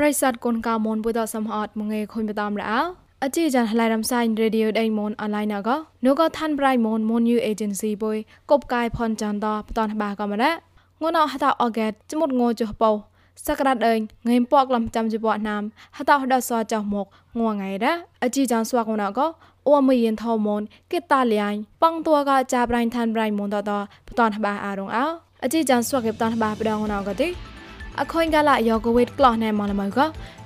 ប្រិស័តគុនកៅមុនពុតសំហតមងេខុញបតាមរអោអជីចានហឡៃរំសៃរេឌីយោដៃមុនអនឡាញណកនូក៏ឋានប្រៃមុនមុនយូអេเจนស៊ីបុយកបកាយផនចាន់តបតនបាក៏មរៈងួនអហតអកេតចមុតងោចុះបោសក្តាដេងងៃពកលំចាំជបណាមហតហដសចោះមកងួងៃរ៉អជីចានស្វាកណកអូមយិនថោមនកេតាលៀងប៉ងតួកចាប្រៃឋានប្រៃមុនតតបតនបាអារងអោអជីចានស្វាកេបតនបាបដងណកទេ អខុញកលាយោកវេតក្លោះណែមកលមក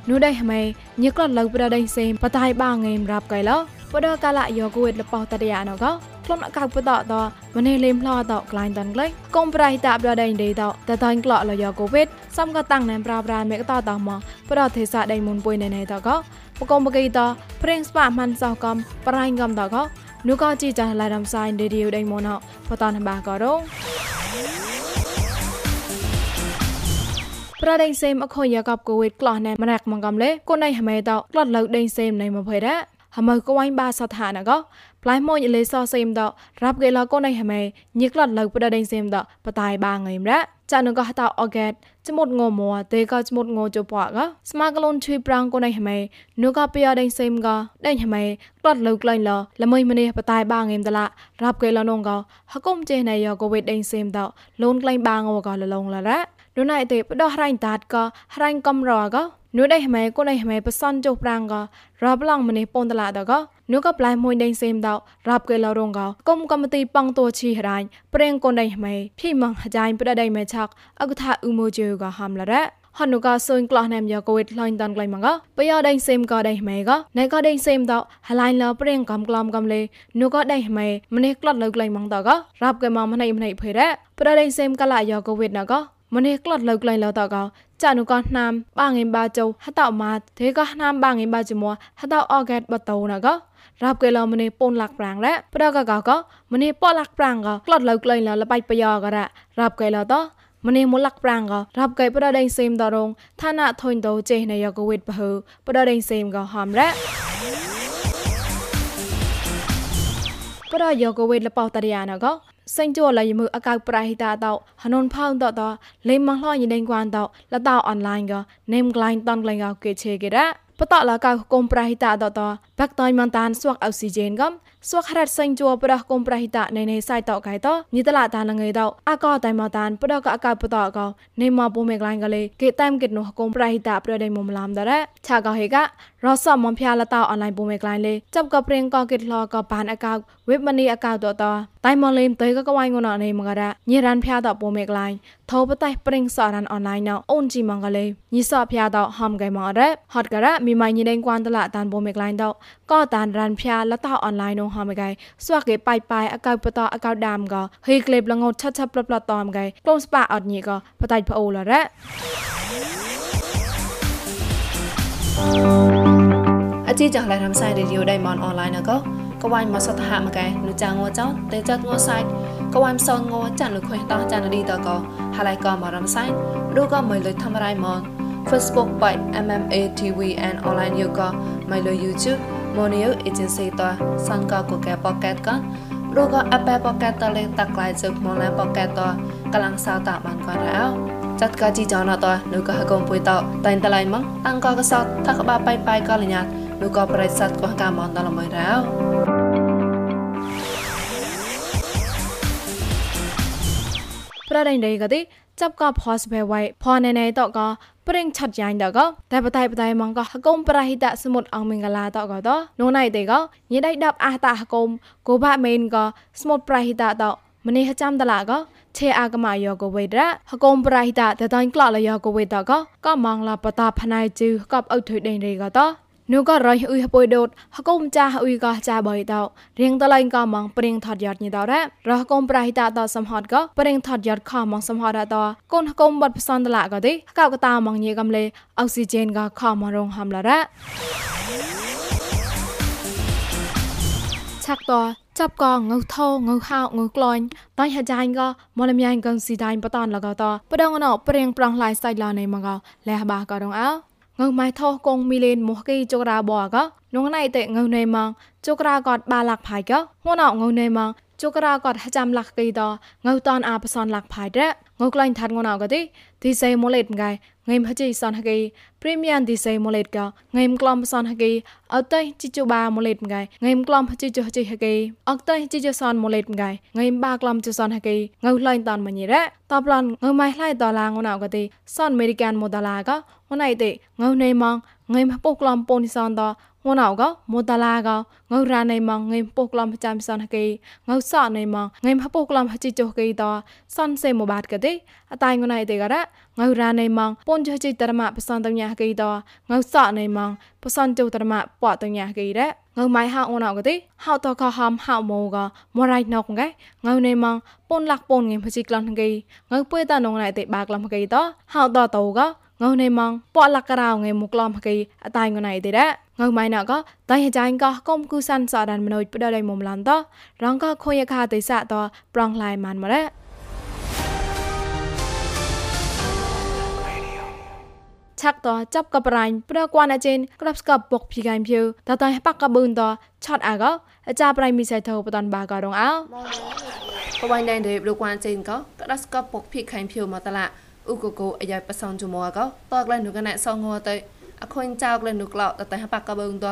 នូដៃហមេញឹកលលៅប្រដៃសេមបតៃបាងេមរាប់កៃឡោបដកលាយោកវេតលបោតតយាណកក្លុនអកៅបតតមនេលេមផ្លោតក្លាញ់តាន់ក្លែកុំប្រៃតាប្រដៃដេតតតាញ់ក្លោលយោកវេតសំកតាំងណែប្រាប្រាមេកតតមកប្រទេសាដៃមុនពុយណែណែតកបកុំបកៃតព្រេងស្បាមិនសោកំប្រៃកំតកនូកជីចាឡៃរំសៃដេឌីយដៃមុនបតនបាក៏រង ប្រដេងសេមអខុយយកបកូវីដក្លោះណែមរាក់មកកំលេកូនណៃហមេតក្លត់លើដេងសេមណៃមកភ័យរ៉ហមើកវ៉ៃបាសថាណកប្លៃមួយលេសសេមតរាប់កេឡកូនណៃហមេញិក្លត់លើប្រដេងសេមតបតៃបាងៃមរ៉ចានងក៏ហតអកេតចមុតងមួទេក៏ចមុតងជពកស្មាកលូនជួយប្រាំងកូនណៃហមេនូក៏ពីអដេងសេមក៏ដេញហមេក្លត់លើក្លែងលល្មួយម្នេះបតៃបាងៃមតឡារាប់កេឡនងក៏ហកុំចេណៃយកូវីដដេងសេមតលូនក្លែងបាងងក៏លលងលរ៉ នោះណៃទេបដោះរ៉ៃតាតក៏រ៉ៃកំរក៏នោះដេហមេកូនដេហមេបសនចុះប្រាំងក៏រាប់ឡងម្នេះពនតឡាតក៏នោះក៏ប្លៃមួយដេងសេមដៅរាប់កេឡរងក៏គុំកំទីប៉ងតួឈីរ៉ៃប្រេងកូនដេហមេភីម៉ងហចាញ់ប្រដៃមេឆាក់អកថាអ៊ូម៉ូជើក៏ហាំឡរ៉ហនុកសូនក្លោះណែមយកូវីដឡាញ់តាន់ក្លែងមកបយោដេងសេមក៏ដេហមេក៏ណៃក៏ដេងសេមតហឡៃលប្រេងកំក្លំកំលេនោះក៏ដេហមេម្នេះក្លត់លើក្លែងមកតក៏រាប់កេមកម្នេះម្នេះភេរ៉ប្រដេងសេមក៏ឡាយកូវីដណក៏ ម្នេះក្លត់លើក្លែងលតក៏ចានុក៏ណាមបាងិមបាជោហតអម៉ាទេក៏ណាមបាងិមបាជមហតអកេតបតោណក៏រាប់កេឡម្នេះពូនលាក់ប្រាំងរ៉ប្រកកក៏ម្នេះប៉លាក់ប្រាំងក៏ក្លត់លើក្លែងលលបៃបយ៉ក៏រ៉រាប់កេឡតម្នេះមូលាក់ប្រាំងក៏រាប់កេប្រដេងសេមដរងឋានៈធុញតោចេណយកវិតបើប្រដេងសេមក៏ហំរ៉ប្រយកវិតលបោតរិយាណក៏ សិញជួលយមើអកៅប្រៃតាតោហនុនផោងតតលេមឡយយដេងគួនតលតោអនឡាញក៏នេមក្លែងតនក្លែងក៏គេឆេគេរ៉បតលកៅគុំប្រៃតាតតបាក់តយមន្តានស្វាក់អុកស៊ីហ្សែនកំស្វាក់រ៉ាត់សេងជួប្រះគុំប្រៃតាណេណេសៃតកៃតញីតឡាតានងេតអកតៃមតានប្រកអកបតកនេមពុមេក្លែងកលេគេតាមកិតនោះគុំប្រៃតាប្រដៃមុំឡាំដរ៉ឆាកហេករសមំភៀលតអនឡាញពុមេក្លែងលេចាប់កព្រៀងកកិតឡកបានអកវេបមនីអកតតតៃមលេមតៃកកវៃងនណេមករ៉ញីរ៉ានភៀតពុមេក្លែងថោបតៃព្រិងសរ៉ានអនឡាញណអូនជីមងកលេញីសភៀតហំកៃមរ៉ហតករ៉មីម៉ៃញីដេងគួនតឡាតានពុមេក្លែងតក៏តានរ៉ានភៀលតអនឡាញនោះហំកៃស្វាគេបាយបាយអកៅបតអកៅដាមក៏ហេក្លេបលងត់ឆាត់ឆាត់ប្លប្លតមកៃក្លូនស្ប៉ាអត់ញីក៏បតៃប្អូលរ៉អជីចាស់ឡៃរំសាយរីឌីយោដៃមនអនឡាញក៏កវ៉ៃមកសតហាមកែនុចាងងចោតេចាត់ងសាច់កវ៉ៃសងងចាន់នុខុយតោះចាន់ឌីតក៏ហាឡៃក៏មករំសាយឬក៏មិនលុយធ្វើរៃមក Facebook by MMA TV and online yoga មិនលុយ YouTube Monio agency តសង្កកកែប៉កែតក៏ឬក៏ Apple Pocket តលេតាក់ក្លាយជឹកមកឡា Pocket តកលាំងសៅតាបានក៏រោចាត់កាជីចោណតនៅក៏ហកុំពុយតតែងតឡៃមកតាំងក៏កសតថាក្បាបាយបាយក៏លញ្ញាតនៅក៏ប្រិស័តក៏កាមនតឡមួយរោប្រដេញដេកទេចាប់ក៏ផសបែវៃផនណេតក៏ ប្រេងឆាត់យ៉ាងតក៏តែបតៃបតៃម៉ងក៏ហកុំប្រហិតសមុទ្រអងមិងកឡាតក៏តនោះណៃទេក៏ញីដៃដាប់អះតាហកុំគូបាមេនក៏សមុទ្រប្រហិតតម្នេះចាំតឡាក៏ឆេអាកម៉ាយោកវេរៈហកុំប្រហិតតតៃក្លលយោកវេតក៏ក៏ម៉ងឡាបតាផណៃជឺកប់អុថុយដេងរេក៏ត นูก็รอยอุยฮปวยโดดฮกมจาอุยก็จาบอยตาวเรียงตะไลก็มองเปริงถอดยอดนี่ตาวแรรอฮกมปราหิตาตอสมหอดก็เปริงถอดยอดข้อมองสมหอดตอก้นฮกมบัดพซอนตละก็ดิก้าวก็ตามองเยกำเลยออกซิเจนก็ข้อมารองหำละระชักตัวจับกองเงาทองเงาข้าวเงากลอยตอนหาจายก็มอลมยานกังสีดายปะตอนแล้วก็ต่อป ងើម៉ៃថោះកងមីលេនមោះគីចុករាបអកនងណៃតេងើណៃម៉ងចុករាកតបាលាក់ផៃកងួនអងើណៃម៉ងចុករាកតចាំលាក់គីតងើតនអាបសនលាក់ផៃរ៉ា ងុកឡាញ់ថាត់ងណៅកទេទីសេម៉ូលេតងៃងេមហជីសនហកេព្រីមៀមទីសេម៉ូលេតកងេមក្លំសនហកេអត់តៃជីជូបាម៉ូលេតងៃងេមក្លំហជីជូហជីហកេអត់តៃជីជូសនម៉ូលេតងៃងេមបាក្លំជូសនហកេងៅឡាញ់តានមញីរ៉តបឡនងៅម៉ៃឡៃដឡាងណៅកទេសនអមេរិកានម៉ូដឡាកងណៃទេងៅណេម៉ងងេមពុកក្លំពូនីសនត ងួនអោកមូតាឡាកងៅរ៉ានៃម៉ងងេមពុកក្លំចាំសនហកេងៅសក់នៃម៉ងងេមហពុកក្លំហជីចុះកេតសនសេម៉ូបាតកទេអតៃងួនឯទេករ៉ងៅរ៉ានៃម៉ងពូនចុះជីតរម៉ាបសនតញាកេតងៅសក់នៃម៉ងបសនចុះតរម៉ាប៉តញាកេរ៉ងៅម៉ៃហៅអូនអោកទេហៅតកហំហៅម៉ូកមរៃណុកងែងៅនៃម៉ងពូនលាក់ពូនងេមហជីក្លំកេងៅពុយតនងណៃទេបាក្លំកេតហៅតតោកងៅនៃម៉ងប៉លក្ករោងេមុក្លំកេអតៃងួនឯទេរ៉ ងៅម៉ៃណកតៃហចៃកកុំគូសាន់សដានមនុយផ្ដដៃមុំឡានតរងកខុយខាតេសាតប្រងឡៃម៉ានម៉រ៉ឆាក់តចាប់កបរាញ់ប្រកួនអាចេនក្របស្កបពុកភីកៃភៀវតតៃបាក់កប៊ូនតឆាត់អាកអាចាប្រៃមីសៃធោបតនបាករងអោបបាញ់ដែនរៀបលោកួនចេនកក្របស្កបពុកភីកៃភៀវមកតឡាឧកកោអាយ៉ៃបសងជមោកតក្លែនុកណែសងងទៅ អខូនចោកលនុក្លោតតែបាក់កបងត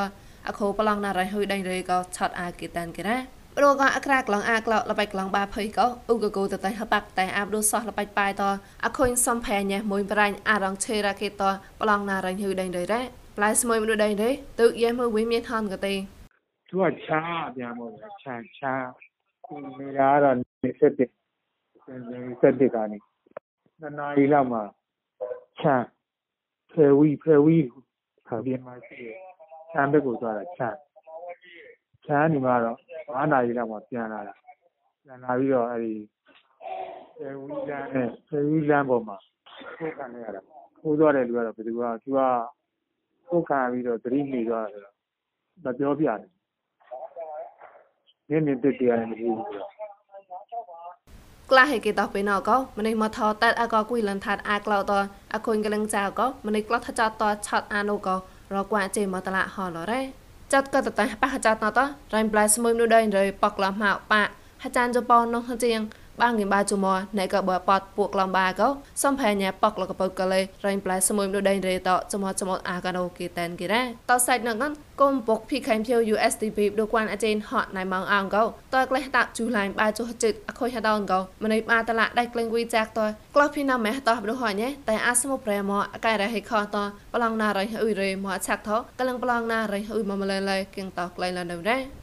អខូប្រឡងណារៃហុយដេញរេក៏ឆត់អាគេតានគេណាព្រោះក៏អក្រាក្លងអាក្លោលបៃក្លងបាភ័យក៏អ៊ូកកូតតែហបាក់តែអាប់ដូសោះលបៃបាយតអខូនសំផែញ៉េះមួយប្រាញ់អារងឆេរ៉ាគេតប្រឡងណារៃហុយដេញរេរ៉ាប្លែស្មួយមនុស្សដេញរេទឹកយេះមើវិញមានហនក៏ទេទួឆាអាមឆាឆាមេរារនិសិទ្ធិនិសិទ្ធិកានីណានារីឡាមឆា ဖယ်ဝီဖယ်ဝီခါပြင်မှာရှိတယ်ချမ်းဘက်ကိုသွားတာချမ်းချမ်းနေမှာတော့9နာရီလောက်မှာပြန်လာတာပြန်လာပြီးတော့အဲဒီဖယ်ဝီလမ်းနဲ့ဖယ်ဝီလမ်းပေါ်မှာထိုးခံရတာထိုးသွားတဲ့လူကတော့ဘယ်သူကသူကထိုးခံပြီးတော့သတိမိသွားတယ်မပြောပြတယ်နင်းနေတက်တရားနေမဖြစ်ဘူးဆိုတော့ ក្លាហេគេតោះពេលណកម្នេះមកថតតែអកគួយលនថាតអាក្លោតអគុញកលឹងចៅក៏ម្នេះក្លោះថាចតឆតអានូក៏រកួាចេមកតឡាហឡរ៉េចាត់ក៏តតែប៉ះចាត់ណតរៃប្លាយស្មួយនោះដែររៃប៉កឡោះមកប៉ាហាចានចបោនោះជាង បាងងបាជុំណែក៏បើប៉តពួកក្លំបាក៏សំផែញ៉ាប៉កលកបើកលេរៃប្លាយស្មួយនោះដែររៃតចមចមអាកាណូគេតែនគេរ៉ាតសាច់ណងកុំពុកភីខៃភៀវ USDP ដូចគួនអចេនហត់ណៃម៉ងអងកោតើក្លេះតាក់ជូឡៃបាចុះចិត្តអខុយហដងកោម្នេះបាតឡាដៃក្លែងវីចាក់តើក្លោះភីណាម៉េះតោះដូចហញ៉េតែអាស្មុប្រែមកកែរហេខតប្លង់ណារៃអ៊ុយរេមកឆាក់ថកលឹងប្លង់ណារៃអ៊ុយមកមលែឡៃគៀងតោះក្លែងឡើងដែររូបវ៉ានចេងកោស្បតិខៈក៏គុំលូនកា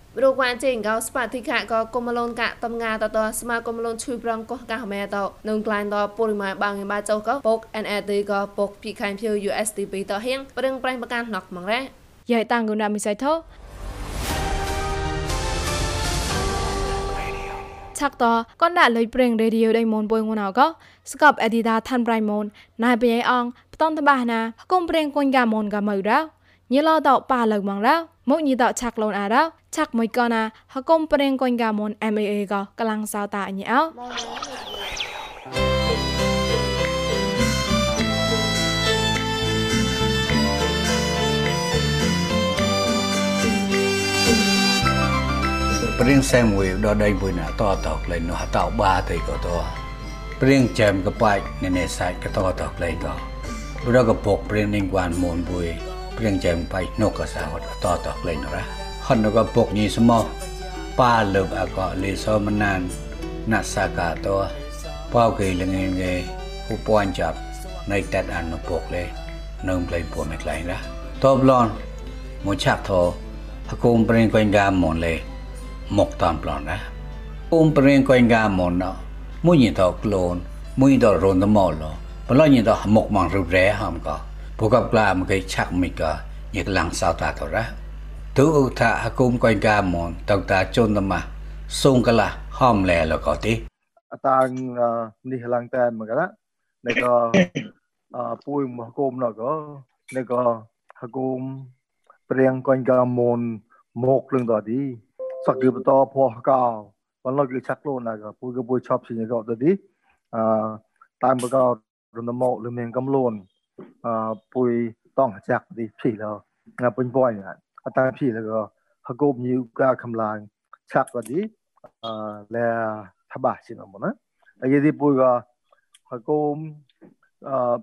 តំងាតតស្មាគុំលូនជួយប្រងកោះកាមេតនឹងក្លែងតពុរិមាបាងបាចោក៏ពុក NAD ក៏ពុកពីខៃភៀវ USDP តហៀងប្រឹងប្រែងប្រកាន់ណកមងរ៉ាយ៉ៃតាំងគុណាមិសៃថោឆាក់តកនដាក់លុយប្រេងរេឌីយោដៃមនពុយងួនអកស្កបអេឌីតាថាន់ប្រៃមនណៃបៃអងផ្តំតបាណាគុំប្រេងគុញកាមនកាមើរោ ញីឡតប៉ាលើកមករោមកញីតឆាក់លូនអារោឆាក់មួយកណាហគុំប្រេងគុញកាមន MAA កកលាំងសៅតាអញអោព្រៀងសែមួយដល់ដៃមួយណាតតក្លែងនោះតោបាទៅក៏តព្រៀងចាំកបាច់នៅនៃសាច់ក៏តតក្លែងក៏ព្រោះក៏ពកព្រៀងនឹងវ៉ានមូនបុយ ព្រៀងចាំបាច់នោះក៏សៅតតក្លែងរ៉ាហនក៏ពកញីស្មោះប៉ាលើបអកលេសមណានណាសាកាតោប៉ៅគេលងងេឧបអញ្ចាប់នៃតែអានពកលេនឹងផ្លេពួមិនក្លែងរ៉ាតបឡនមកឆាក់ធោអគុំព្រៀងកុញកាមនលេ một tam plan ra um pren ko inga mon no mu nyin to klon mu nyin to ron the mol lo ba lo nyin to mok mang ru re ham ka bu kap kla ma kai chak mi ka nyek lang sao ta to ra tu u tha ha kum ko inga mon tau ta chon ta ma sung ka la hom le lo ko ti atang ni lang tan ma ka la ne ko pui ma kum no ko ne ko ha kum preng ko inga mon mok lưng đó đi សកគឺបន្តផោះកោបន្លកគឺឆាក់ខ្លួនណាក៏ពុយក៏ពុយឆប់ជាក៏ទៅទីអឺតាមបកោរំមកលឺមានកំលូន 呃不当下的皮了，那不不呀，啊当皮那个他够没有个看来下个的呃来他爸是那么呢，啊也是不个他够呃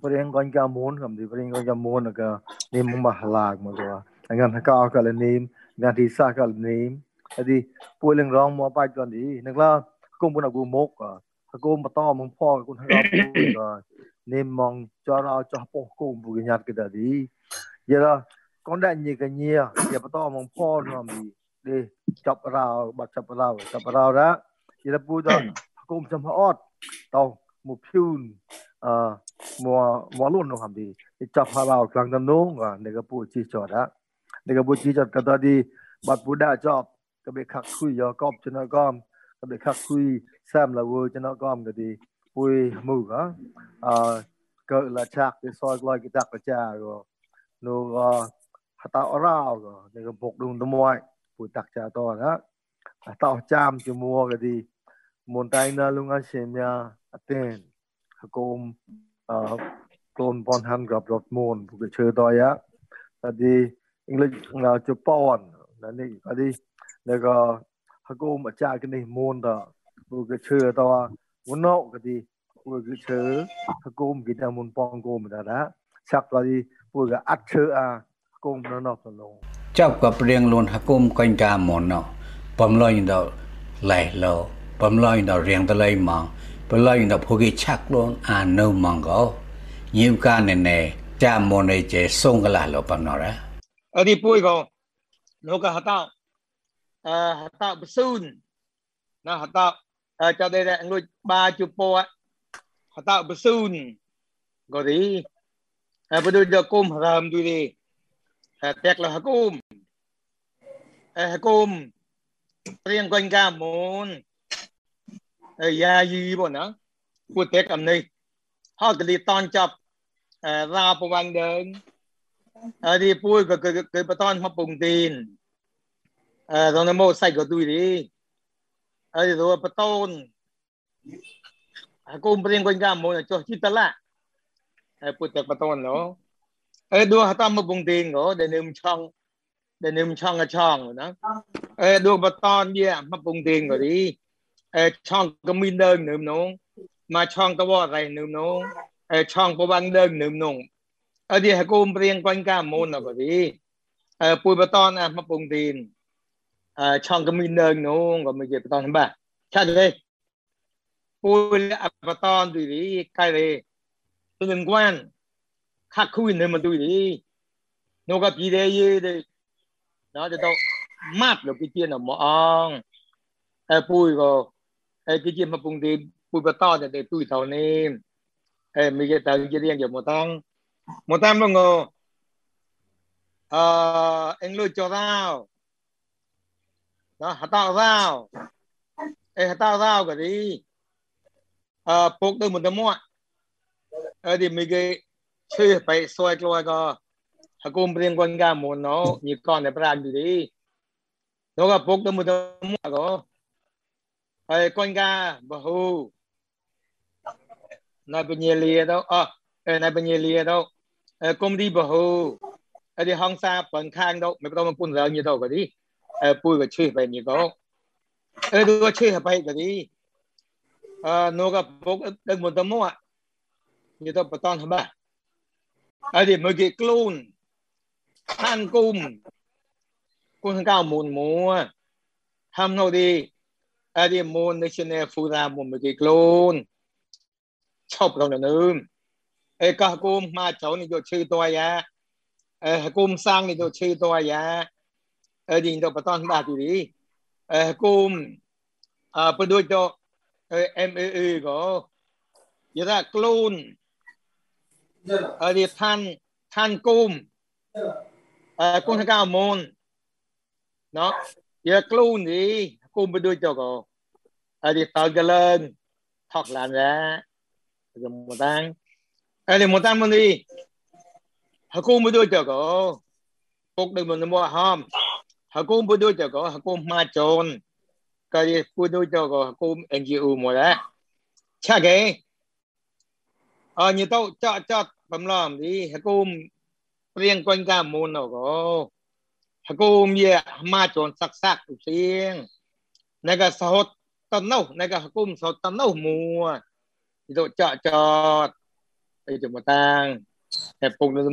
不然干家门咁的，不然干家门那个你冇嘛下来嘛对吧？那个他搞个了你，那第三个你，啊的不能让我拜个的，那个。ကုံပနာကူမောက်ကူမတော်မဖောက်ကူထားကူ ra cho po kum bu nyat ka di ya la con đại nhị cái nhia ya pa to mong po no mi đi chop rao bắt chop rao chop rao ra ya la pu to kum cham hot tao một phiun à mua mua luôn nó hàm đi chập hà vào càng tâm nung và để cái bùi chi chọt á để cái bùi chi chọt cái đó đi bắt bùi đã chọp cái bị khắc khui giờ cọp cho nó gom cái bị khắc khui xem là vui cho nó gom cái đi bùi mù á à cỡ là chạc để soi coi cái chạc là cha rồi nó hạt tạo rau rồi để cái bột đun tôm mọi bùi tạc cha to đó tạo cham cho mua cái đi muốn tay na luôn ăn xem nha tên hakom klon pon han grab dot mon bu ke chhe to ya tadi english nga chu pon na ni tadi ne ga hakom acha ke ni mon da bu ke chhe to won no uno kadi purga che kom kita mun pong kom da da sak kadi purga at che a kom no no to no chap ka prieng lon ha kom kan ta mon no pom lo yin do lai lo pom lo yin do riang da lai ma pom lo yin do phu ki chak lon a no mang go nhiêu ca nè nè cha mon này che song ka la lo pom no ra ở đi pui go nó ka hata à hata basun na hata cho đây là người ba chụp po họ tạo bơ sun có gì à bây giờ cùng làm gì đi à tẹt là cùng à cùng riêng quanh ca môn à ya gì bọn nó của tẹt cầm này họ cái đi tòn chập à ra bộ văn đơn à đi vui cái cái cái cái tòn mà bùng tin à rồi nó mua sai cái túi đi ហើយរួបតូនអាកូនព្រៀងកូនកាមូនចុះជីតឡាហើយពុទ្ធបតូនណូអេដួហតាមបងទីងកោដែលនឹមឆងដែលនឹមឆងកឆងណាអេដួបតនយាមកបងទីងកោឌីអេឆងកមីនដើមនឹមនងមកឆងតវរៃនឹមនងអេឆងបបាំងដើមនឹមនងអីហកូនព្រៀងកូនកាមូនណូកោឌីអេពុយបតនអាមកបងទីង à chọn cái mình nâng nó có mình cái tao ba cha đây ôi là bà tao tụi đi cái này tôi đừng quan khắc khui nên mà tùy đi nó gặp gì đây? Gì đây? Nó cho tao mát được cái chuyện là mà ông ai bùi có ai ờ, cái chuyện mà bùng thì bùi bà tao thì để tùy tao nè ai mình cái tao cái riêng cho một tăng một tăng bao ngô à ờ, anh lôi cho tao đó hạt tạo rau ê hạt tạo rau cái gì? À bốc từ một tấm mua. Ở thì mình cái chơi phải xoay cái cái hạt cung riêng quan ga muốn nó như con này phải làm gì đi nó gặp bốc từ một tấm mua có. Hay con ga bà hù. Này bên nhà đâu. À này bên nhà đâu. Ờ, Công ty bà hù. Ở đi hong sa, phần khang đâu. Mấy cái phun giờ như đâu cái đi bùi cái chơi về như đó ở đua chơi hợp hay cái đi à nó gặp bốc đừng một tấm mua như đâu bà ton hả bà ở đi mấy cái clone than cung cung cao mùn mùa ham ngầu đi Adi mon national fura mon me klon chop long na num e ka kum ma chau ni jo chư to ya e kum sang ni jo chư to ya e din do paton ba ti di e kum a pa do jo e m e e go ya da klon adi than than kum e kum ka mon no ya klon ni គុំបដូចចកអរិតកលនថកឡានរ៉ាគឺមកតាំងអរិមកតាំងមកនេះហគុំ បដូចចកពុកដូចមកមកហមហគុំបដូចចកហគុំមកចូនក៏យពុដូចចកហគុំ NGO មកដែរឆាកេអញទៅចកចកបំឡំនេះហគុំព្រៀងកុញកាមូននោះក៏ហគុំយាមកចូនសាក់សាក់សៀង naga sahot tanaw naga hukum sa tanaw mo itu cak cot itu mutang eh pung itu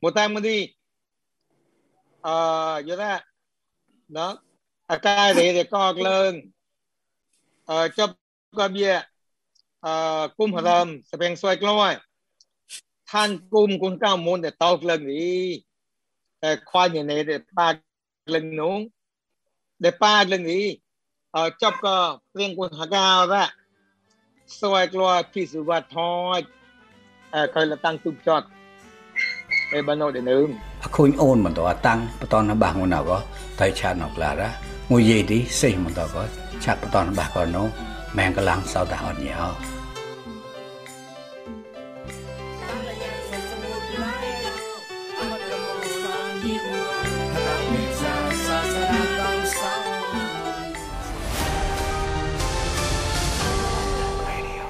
Mutamudi ờ vô ra đó à cái thì thì con lên ờ cho con bia ờ cung hờ lâm sẽ bèn xoay lôi than cung cung cao môn để tao lên đi để khoa nhà này để ba lên núng để ba lên đi ờ cho con riêng quân hà cao ra xoay lôi phi sự vật thôi ờ coi là tăng cung chọt Ébano de Neum. Akoin on man to atang paton na bang una ko tai cha nok lara. Ngui ye di sei man to ko chak paton na bang ko no mang ka lang sao da on ya.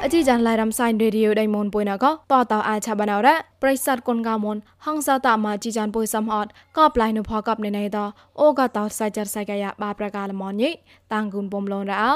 អជីចានឡៃរំសៃរេឌីយោដៃមនពុយណាក៏តតអាឆាបានអរ៉ាប្រិស័តគុនកាមនហងសាតាមាជីចានពុយសំអត់ក៏ប្លៃនុផកបនៃណៃតអូក៏តសៃចាត់សៃកាយាបាប្រកាលមនញីតាំងគុនបំលនរ៉ោ